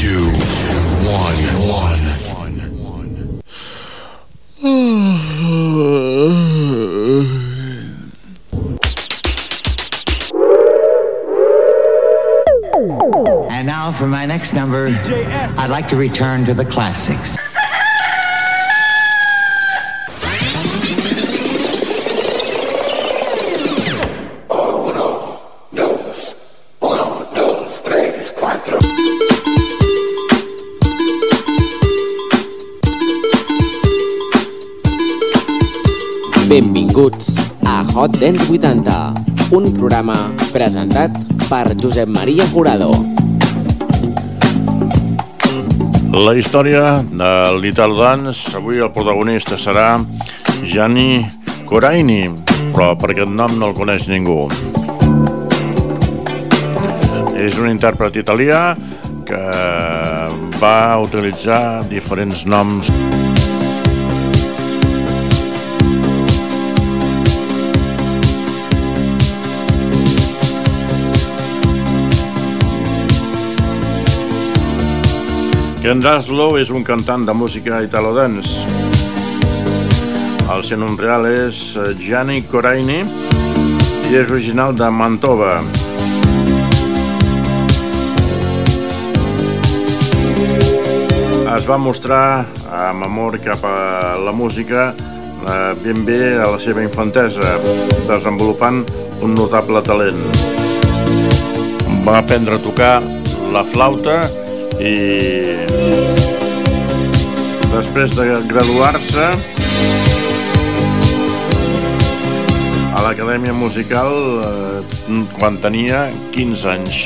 Two, one, one. And now for my next number, I'd like to return to the classics. Hot Dance 80, un programa presentat per Josep Maria Jurado. La història de l'Ital Dance, avui el protagonista serà Gianni Coraini, però per aquest nom no el coneix ningú. És un intèrpret italià que va utilitzar diferents noms Ken Daslow és un cantant de música italo-dance. El seu nom real és Gianni Coraini i és original de Mantova. Es va mostrar amb amor cap a la música eh, ben bé a la seva infantesa, desenvolupant un notable talent. Va aprendre a tocar la flauta i després de graduar-se a l'Acadèmia Musical eh, quan tenia 15 anys.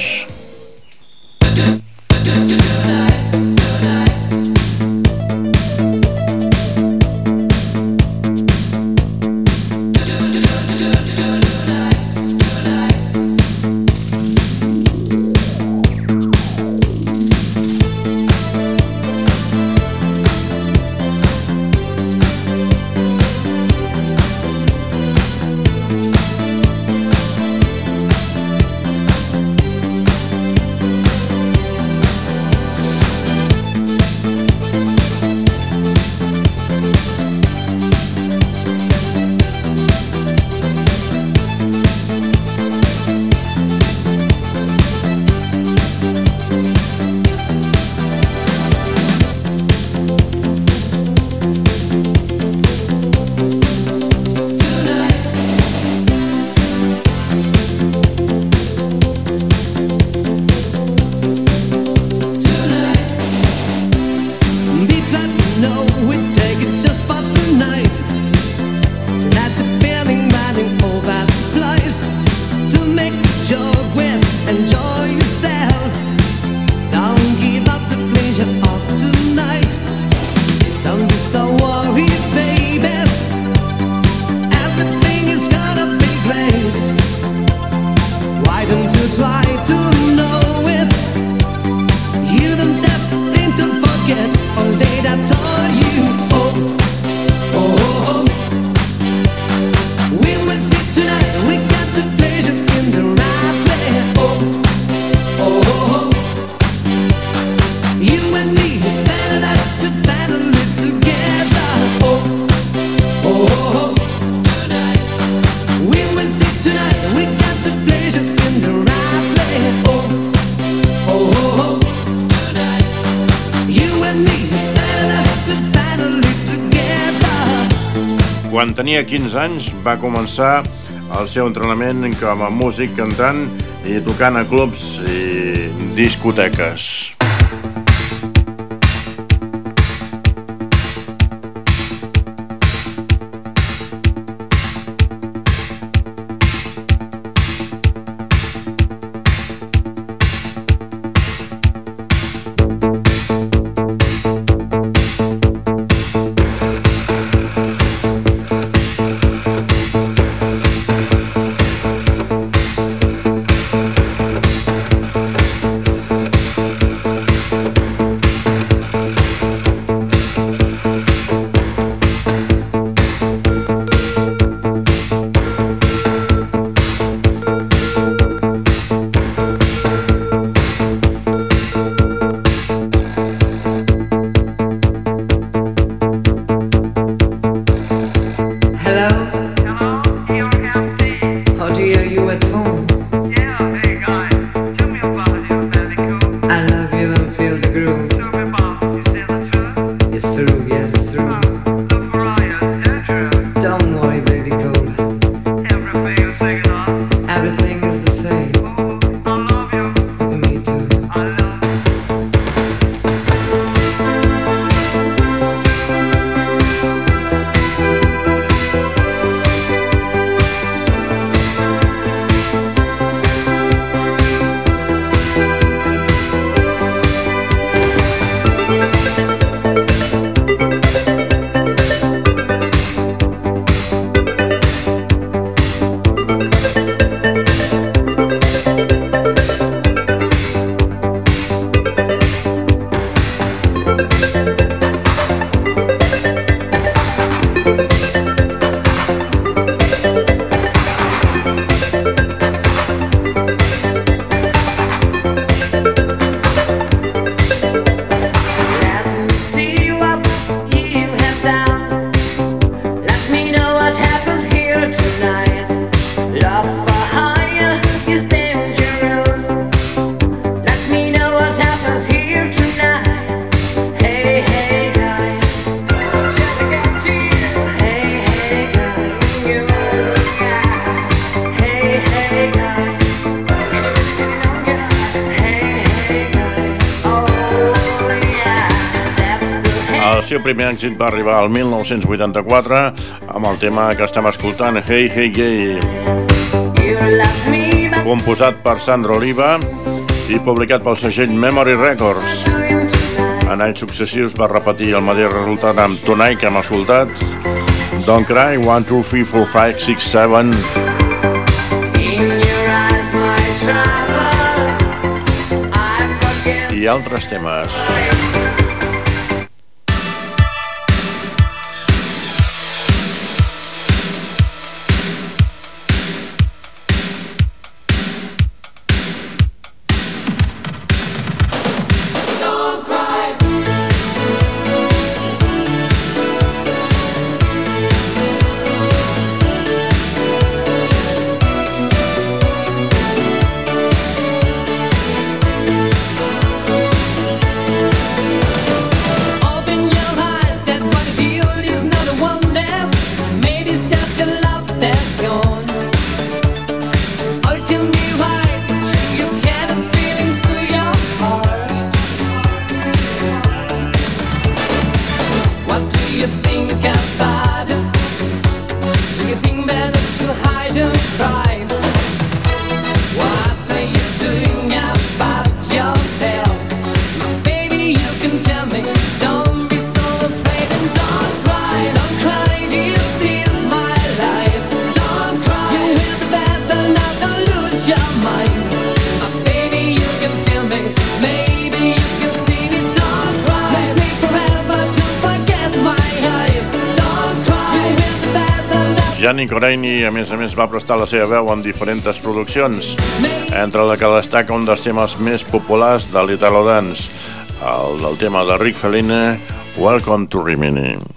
Tenia 15 anys va començar el seu entrenament com a músic cantant i tocant a clubs i discoteques. Seu primer èxit va arribar al 1984 amb el tema que estem escoltant, Hey Hey Gay, composat per Sandro Oliva i publicat pel segell Memory Records. En anys successius va repetir el mateix resultat amb Tonight que hem escoltat, Don't Cry, 1, 2, 3, 4, 5, 6, 7 i altres temes. Coraini, a més a més, va prestar la seva veu en diferents produccions, entre la que destaca un dels temes més populars de l'Italo Dance, el del tema de Rick Feline, Welcome to Rimini.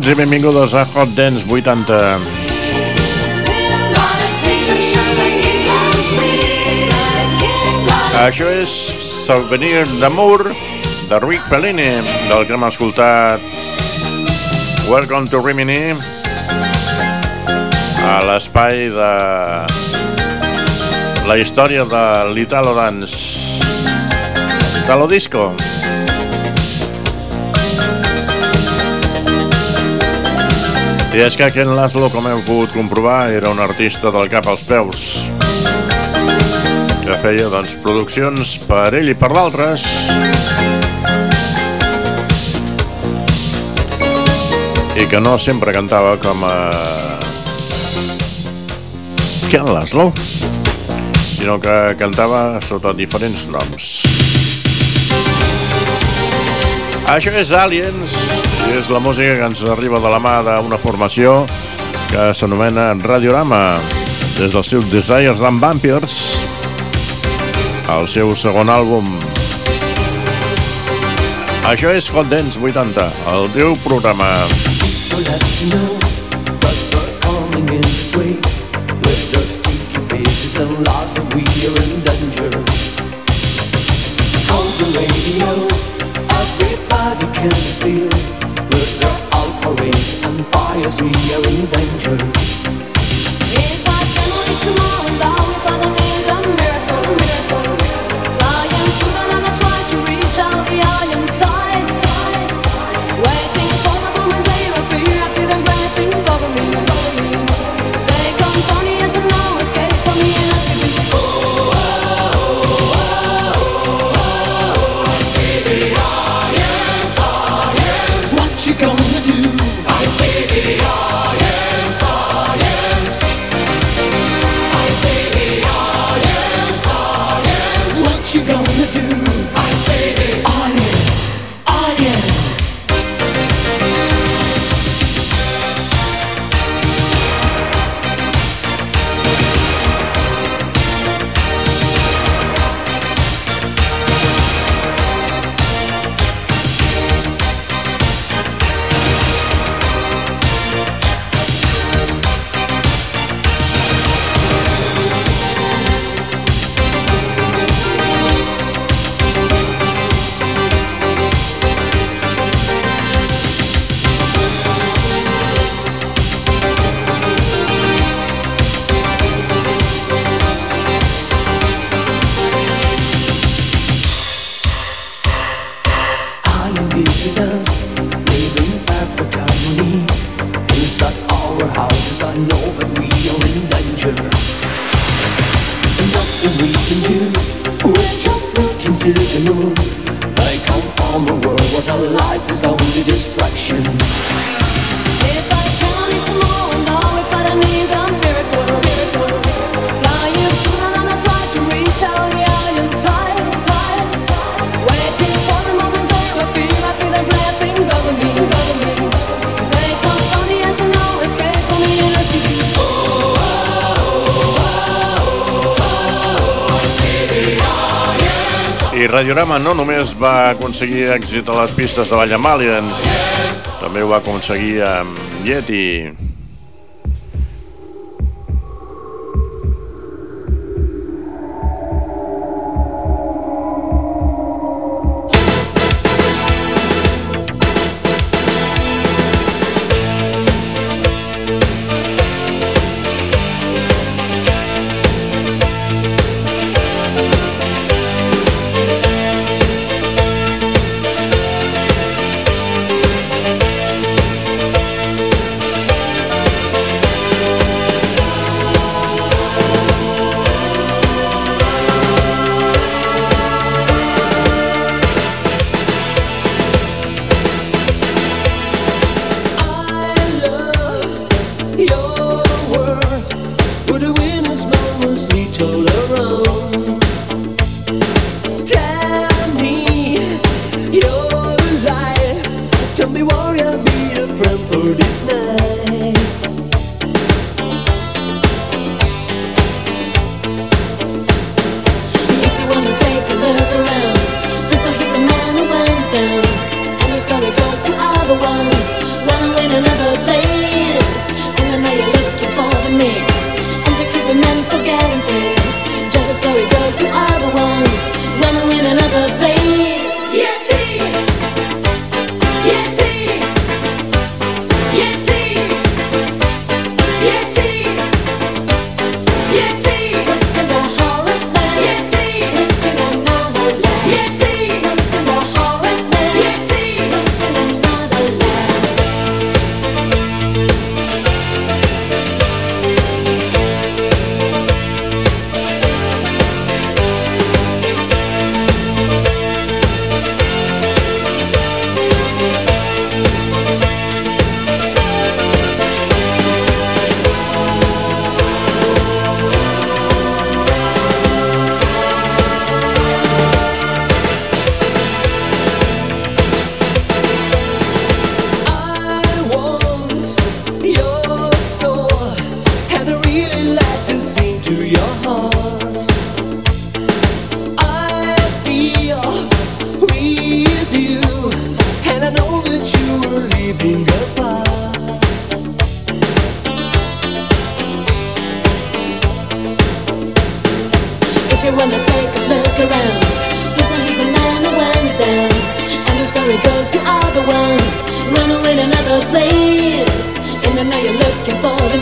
benvinguts i benvingudes a Hot Dance 80. Això és Souvenir d'amor de Rick Fellini, del que hem escoltat. Welcome to Rimini a l'espai de la història de l'Italo Dance Italo Disco Italo Disco. I és que Ken Laszlo, com heu pogut comprovar, era un artista del cap als peus que feia doncs, produccions per ell i per d'altres. I que no sempre cantava com eh, a Ken Laszlo sinó que cantava sota diferents noms. Això és Aliens, i és la música que ens arriba de la mà d'una formació que s'anomena Radiorama, des del seu Desires and Vampires, al seu segon àlbum. Això és Hot Dance 80, el teu programa. We'll have to know we're coming in this way. We're just faces and lots of weed. va aconseguir èxit a les pistes de Vall Malians. També ho va aconseguir amb Yeti.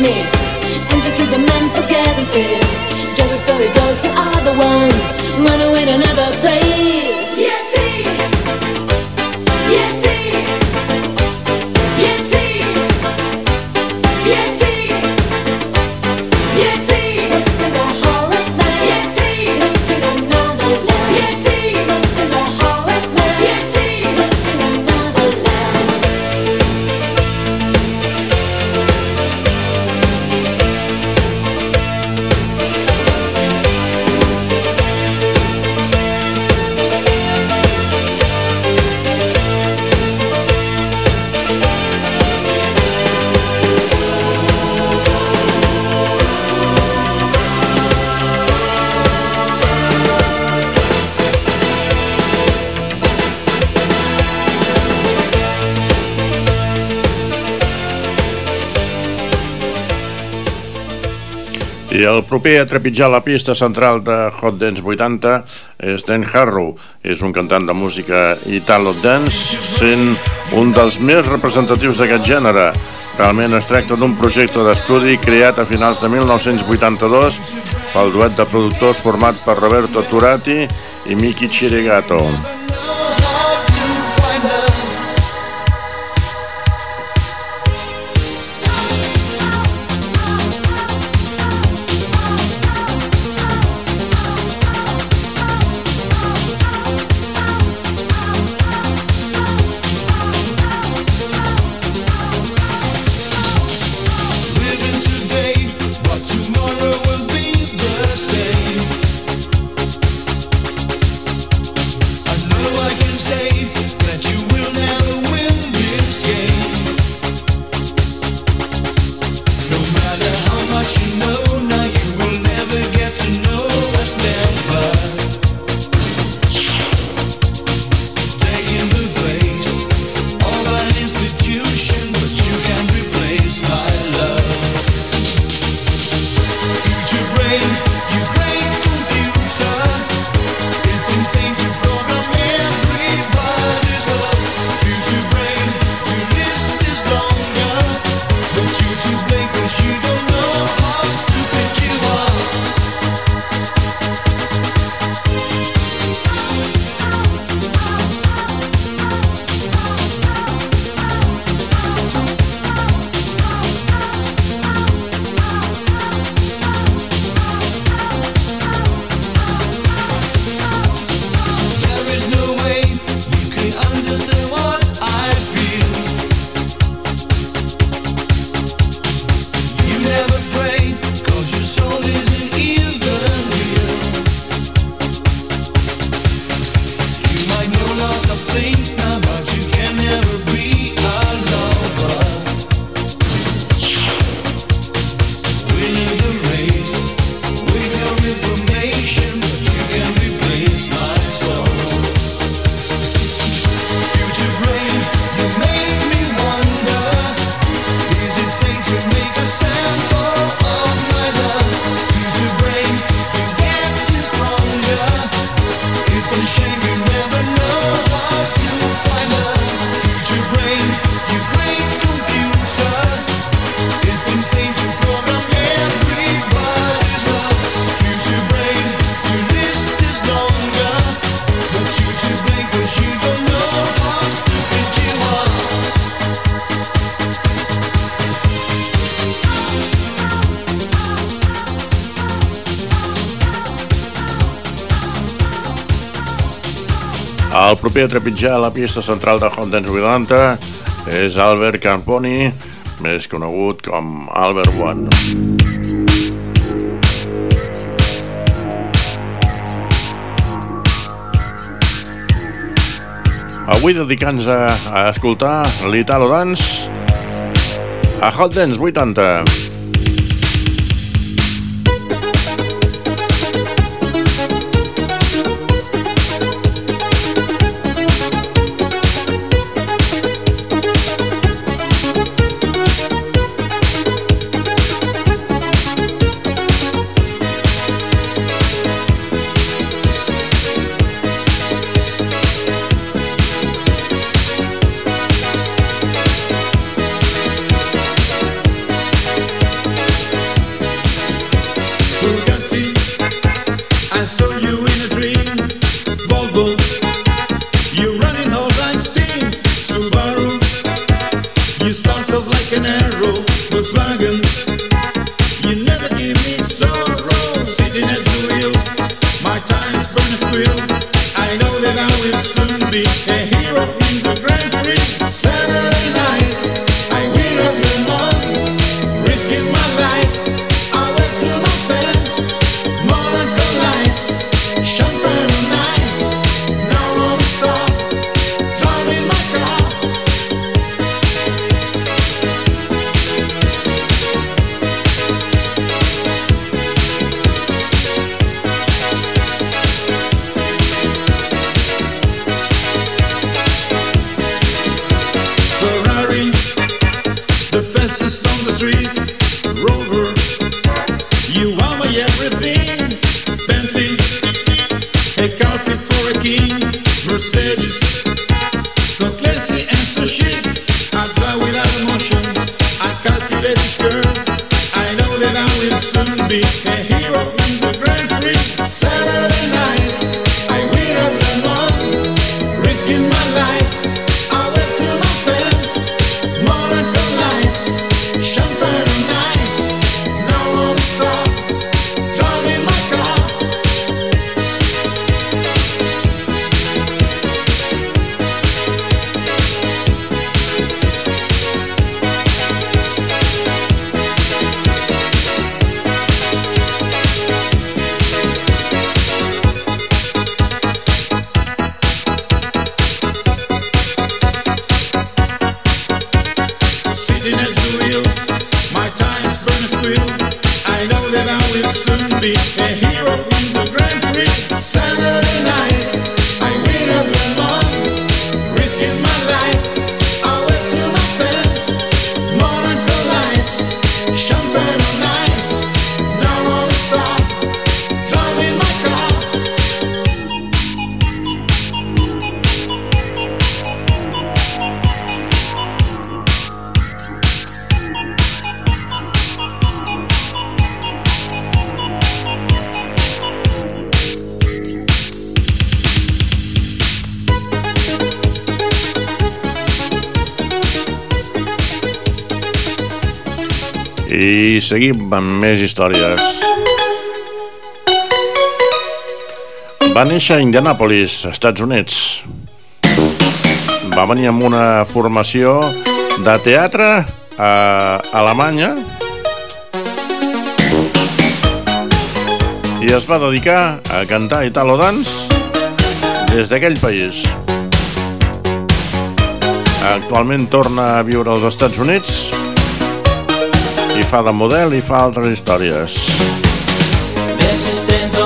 me. El proper a trepitjar la pista central de Hot Dance 80 és Dan Harrow. És un cantant de música italo dance, sent un dels més representatius d'aquest gènere. Realment es tracta d'un projecte d'estudi creat a finals de 1982 pel duet de productors format per Roberto Turati i Miki Chirigato. proper a trepitjar la pista central de Hot Dance 80 és Albert Camponi, més conegut com Albert One. Avui dedicant-nos a, a escoltar l'Italo Dance a Hot Dance 80. I seguim amb més històries. Va néixer a Indianapolis, Estats Units. Va venir amb una formació de teatre a Alemanya i es va dedicar a cantar i tal o dans des d'aquell país. Actualment torna a viure als Estats Units i fa de model i fa altres històries. Més trens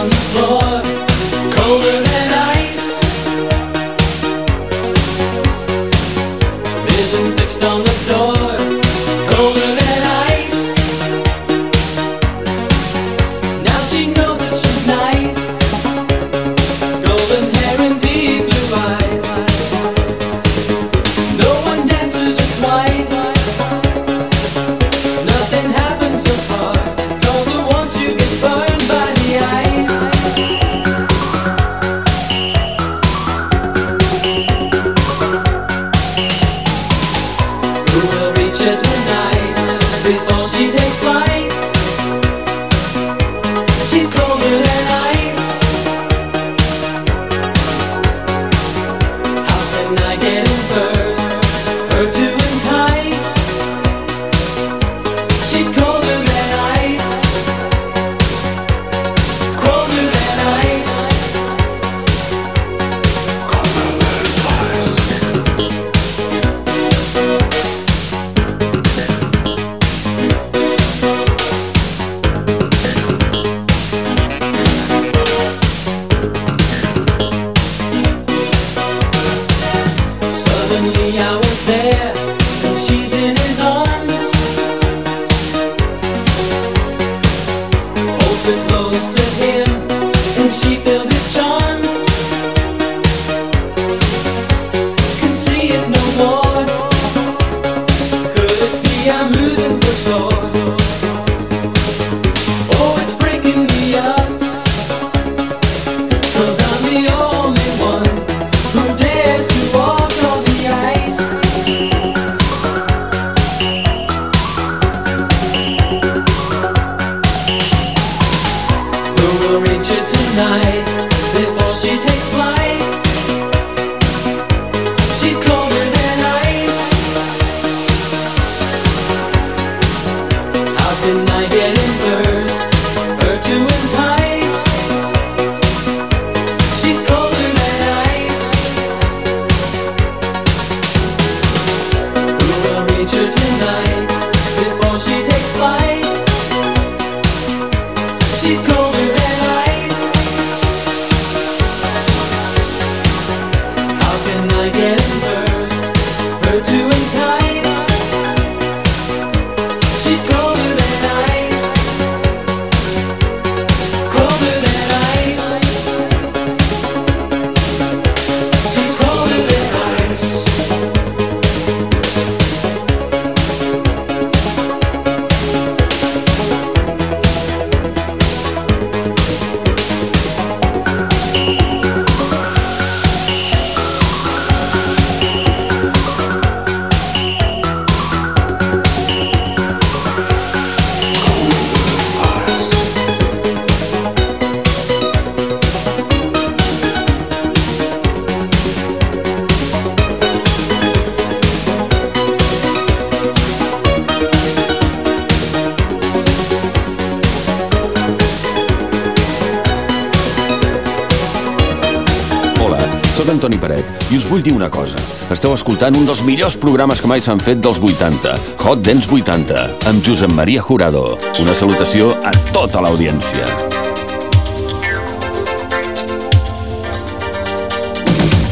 escoltant un dels millors programes que mai s'han fet dels 80, Hot Dance 80, amb Josep Maria Jurado. Una salutació a tota l'audiència.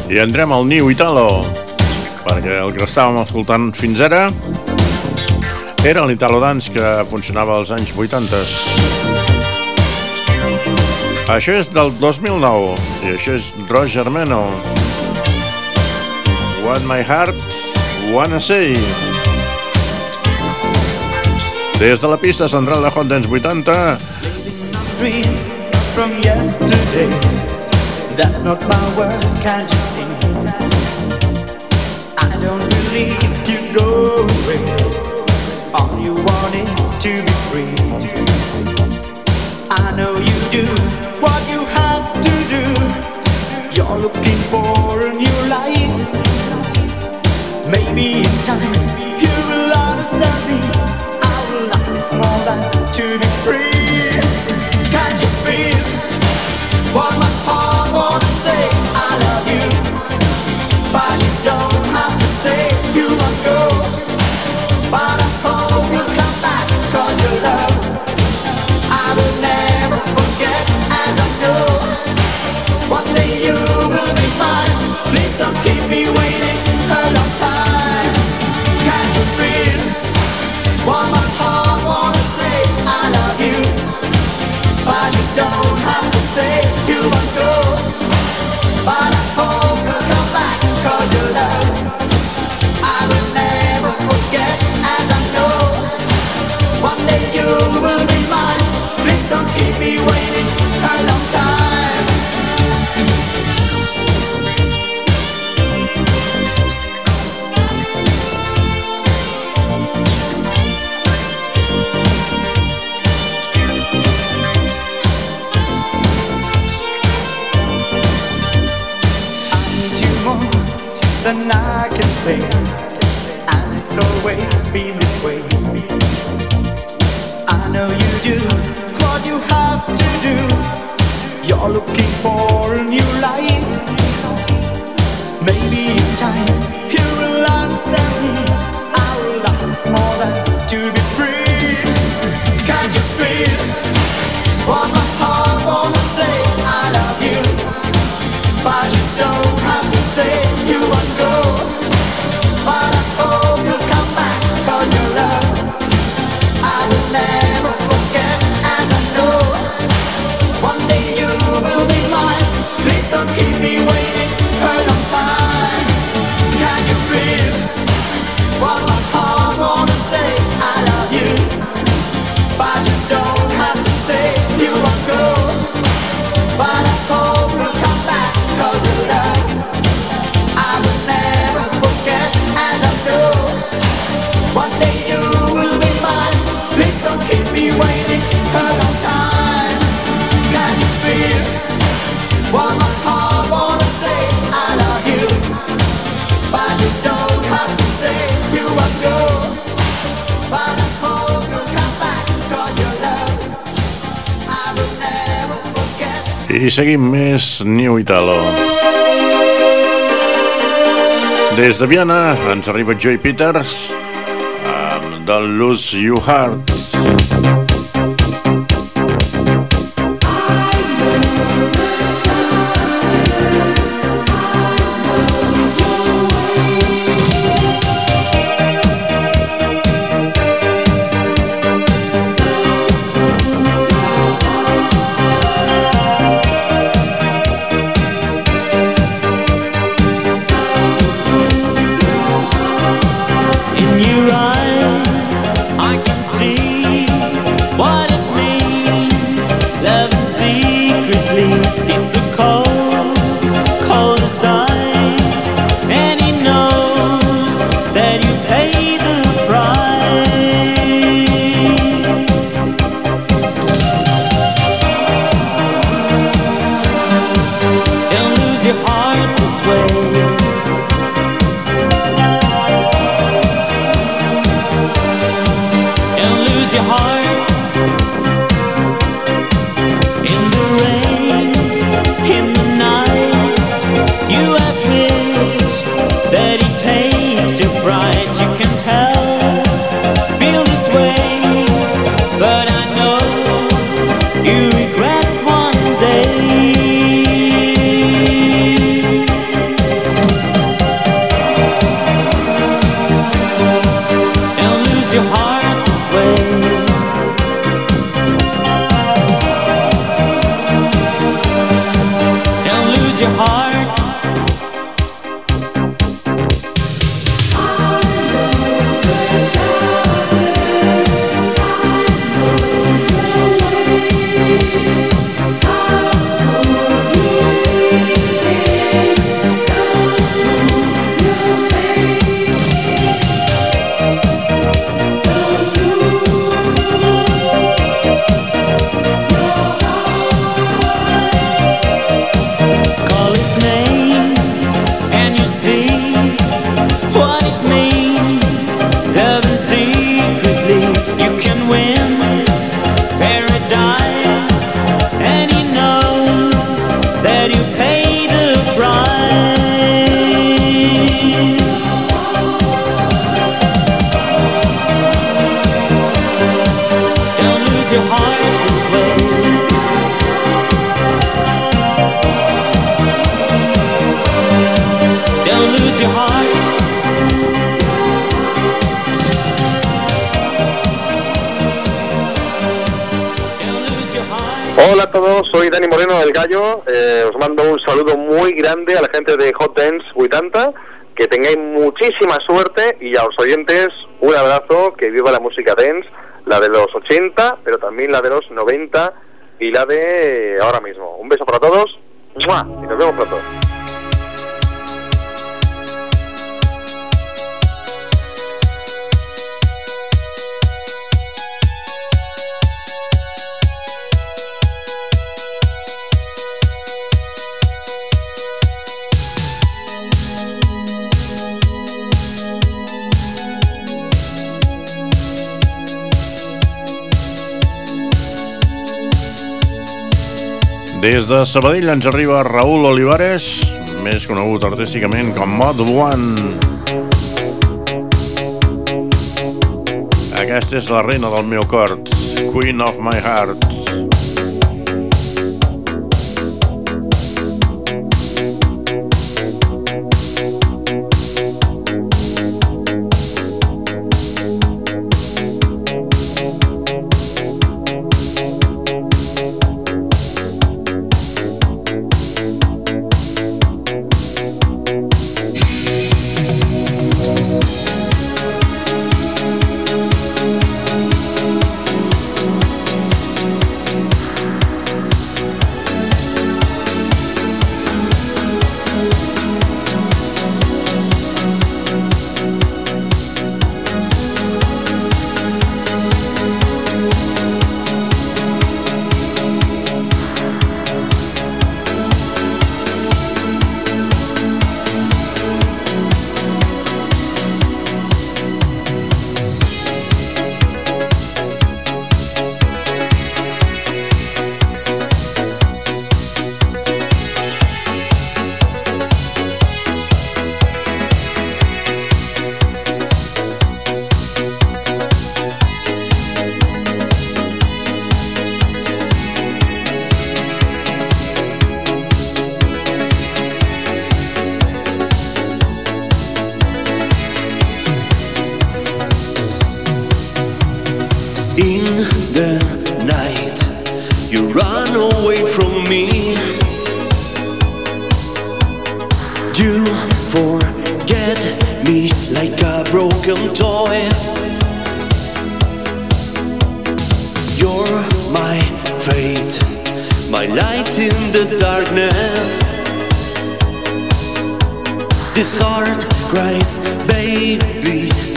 I entrem al New Italo, perquè el que estàvem escoltant fins ara era l'Italo Dance que funcionava als anys 80. Això és del 2009 i això és Roger Meno. What My Heart Wanna Say. Des de la pista central de Hot Dance 80, dreams from yesterday. That's not my word, can't you see? I don't believe you go away. All you want is to be free. I know you do what you have to do. You're looking for a new life. Maybe in time you will understand me. I would like this more than to be free. i seguim més New Italo. Des de Viana ens arriba Joy Peters amb The Lose You Heart. pedazo que viva la música dance, la de los 80, pero también la de los 90 y la de ahora mismo. Un beso para todos ¡Mua! y nos vemos pronto. Des de Sabadell ens arriba Raül Olivares, més conegut artísticament com Mod One. Aquesta és la reina del meu cor, Queen of my heart.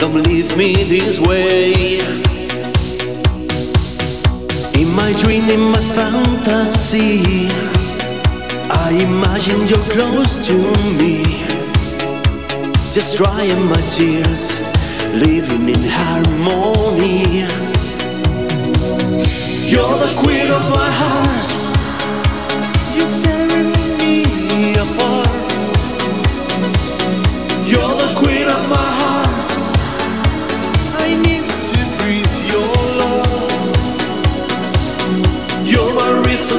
Don't leave me this way. In my dream, in my fantasy I imagine you're close to me. Just drying my tears Living in harmony. You're the queen of my heart.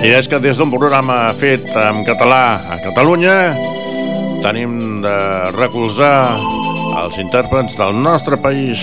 I és que des d'un programa fet en català a Catalunya tenim de recolzar els intèrprets del nostre país.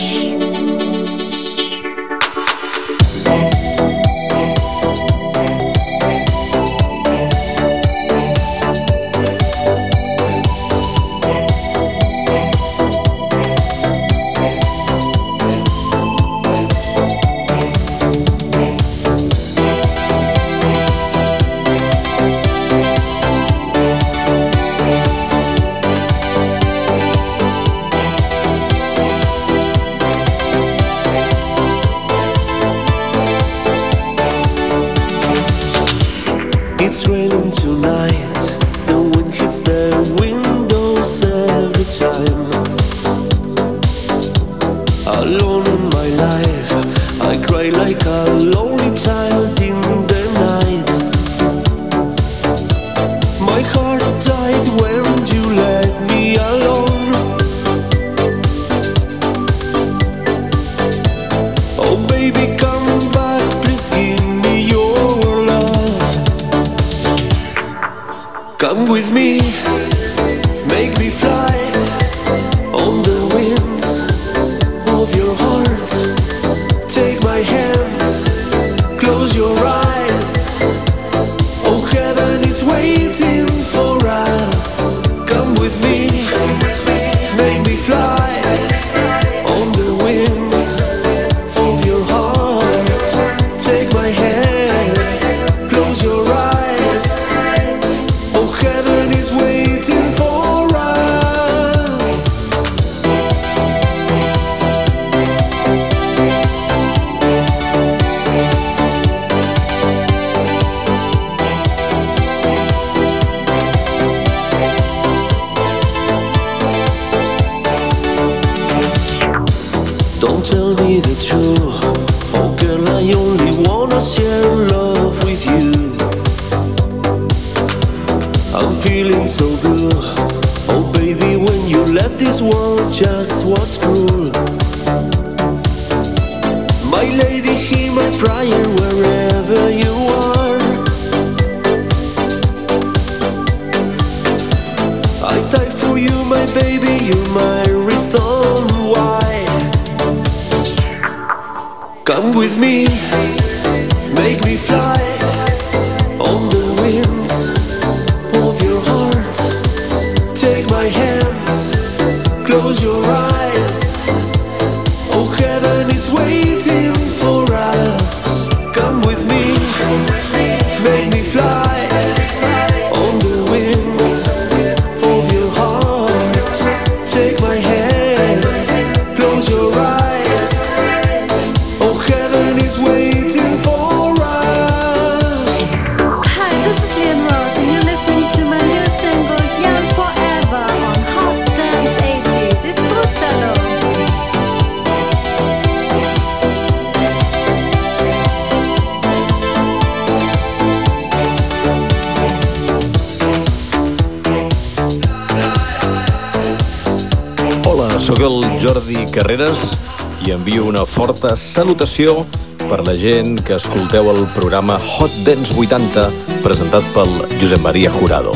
forta salutació per la gent que escolteu el programa Hot Dance 80 presentat pel Josep Maria Jurado.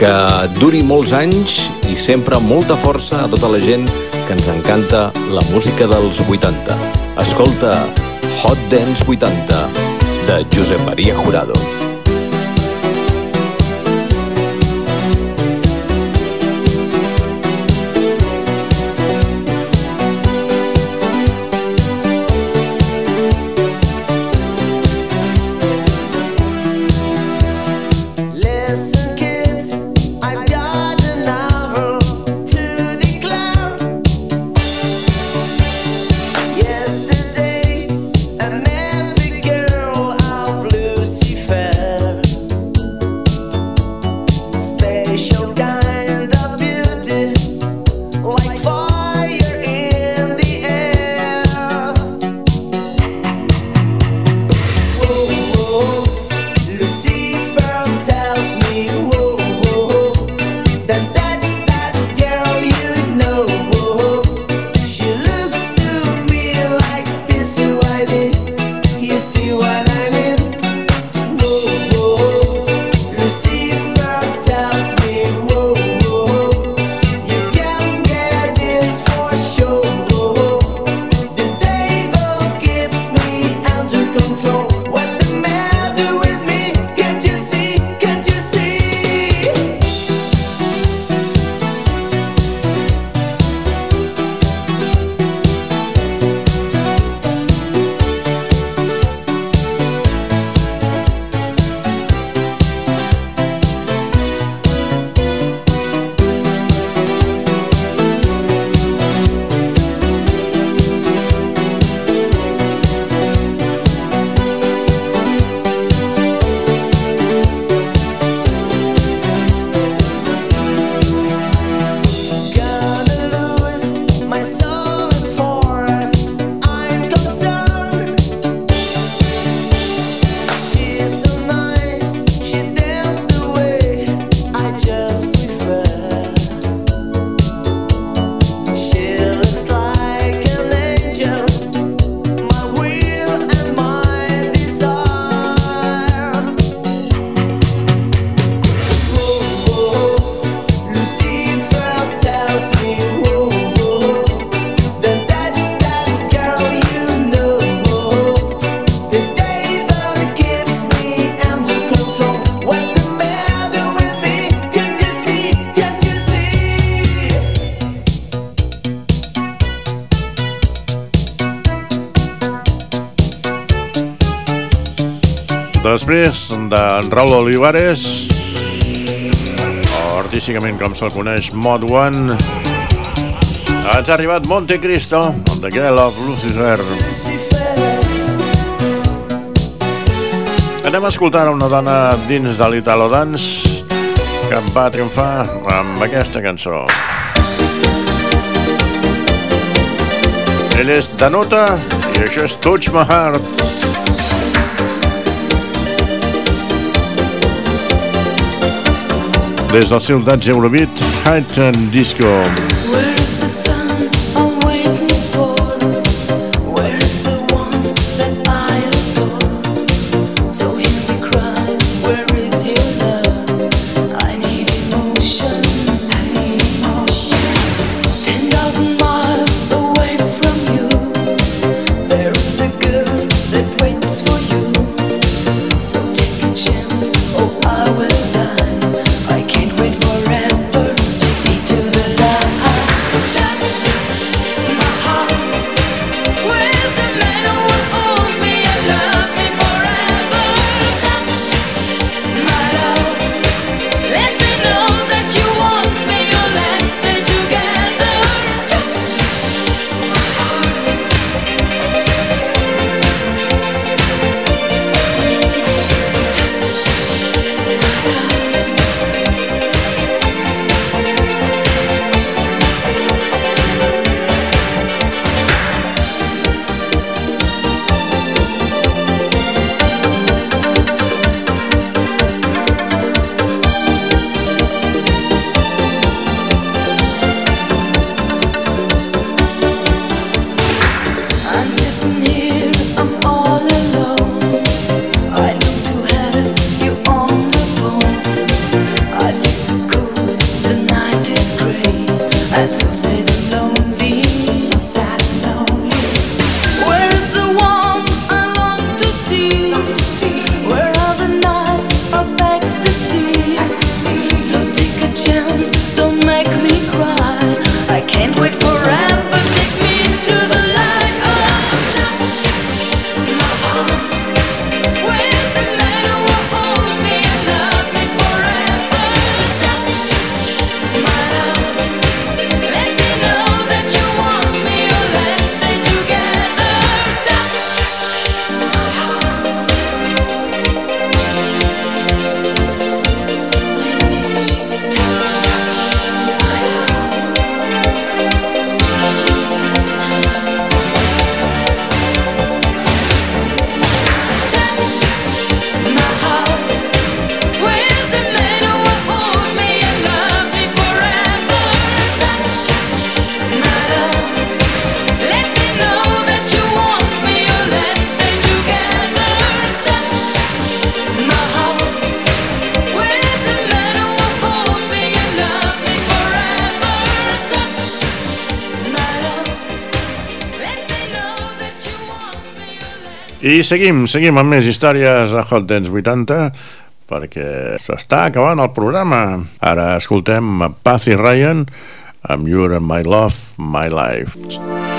Que duri molts anys i sempre molta força a tota la gent que ens encanta la música dels 80. Escolta Hot Dance 80 de Josep Maria Jurado. de Raúl Olivares. Artísticament com se'l coneix Mod One. Ens ha arribat Monte Cristo amb The Girl of Lucifer. Anem a escoltar una dona dins de l'Italo Dance que va triomfar amb aquesta cançó. Ell és Danuta i això és Touch My Heart. des little bit Eurobeat, Haunted Disco. I seguim, seguim amb més històries a Hot Dance 80 perquè s'està acabant el programa. Ara escoltem Paz Ryan amb You're My Love, My Life.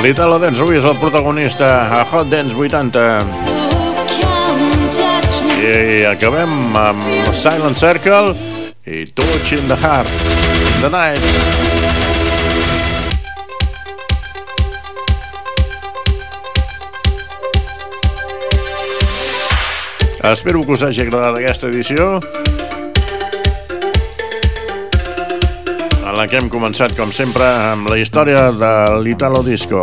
L'Italo Dance avui és el protagonista a Hot Dance 80. I acabem amb Silent Circle i Touch in the Heart. The Night. Espero que us hagi agradat aquesta edició la que hem començat, com sempre, amb la història de l'Italo Disco.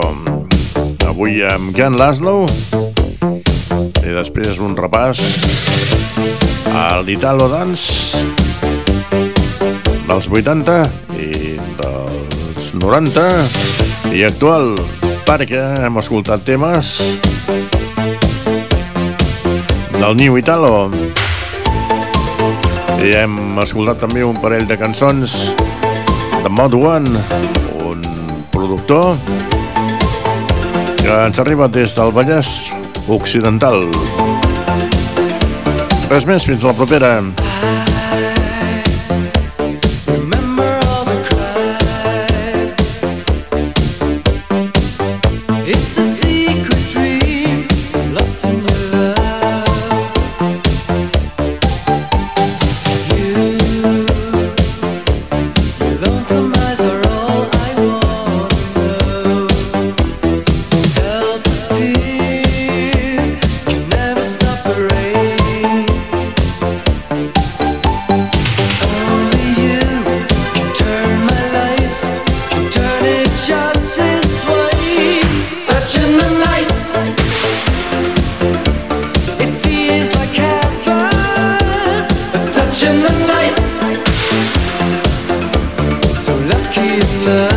Avui amb Ken Laszlo i després un repàs a l'Italo Dance dels 80 i dels 90 i actual perquè hem escoltat temes del New Italo i hem escoltat també un parell de cançons de Mod One un productor que ens arriba des del Vallès Occidental. Res més, fins la propera Touching the night, so lucky in love,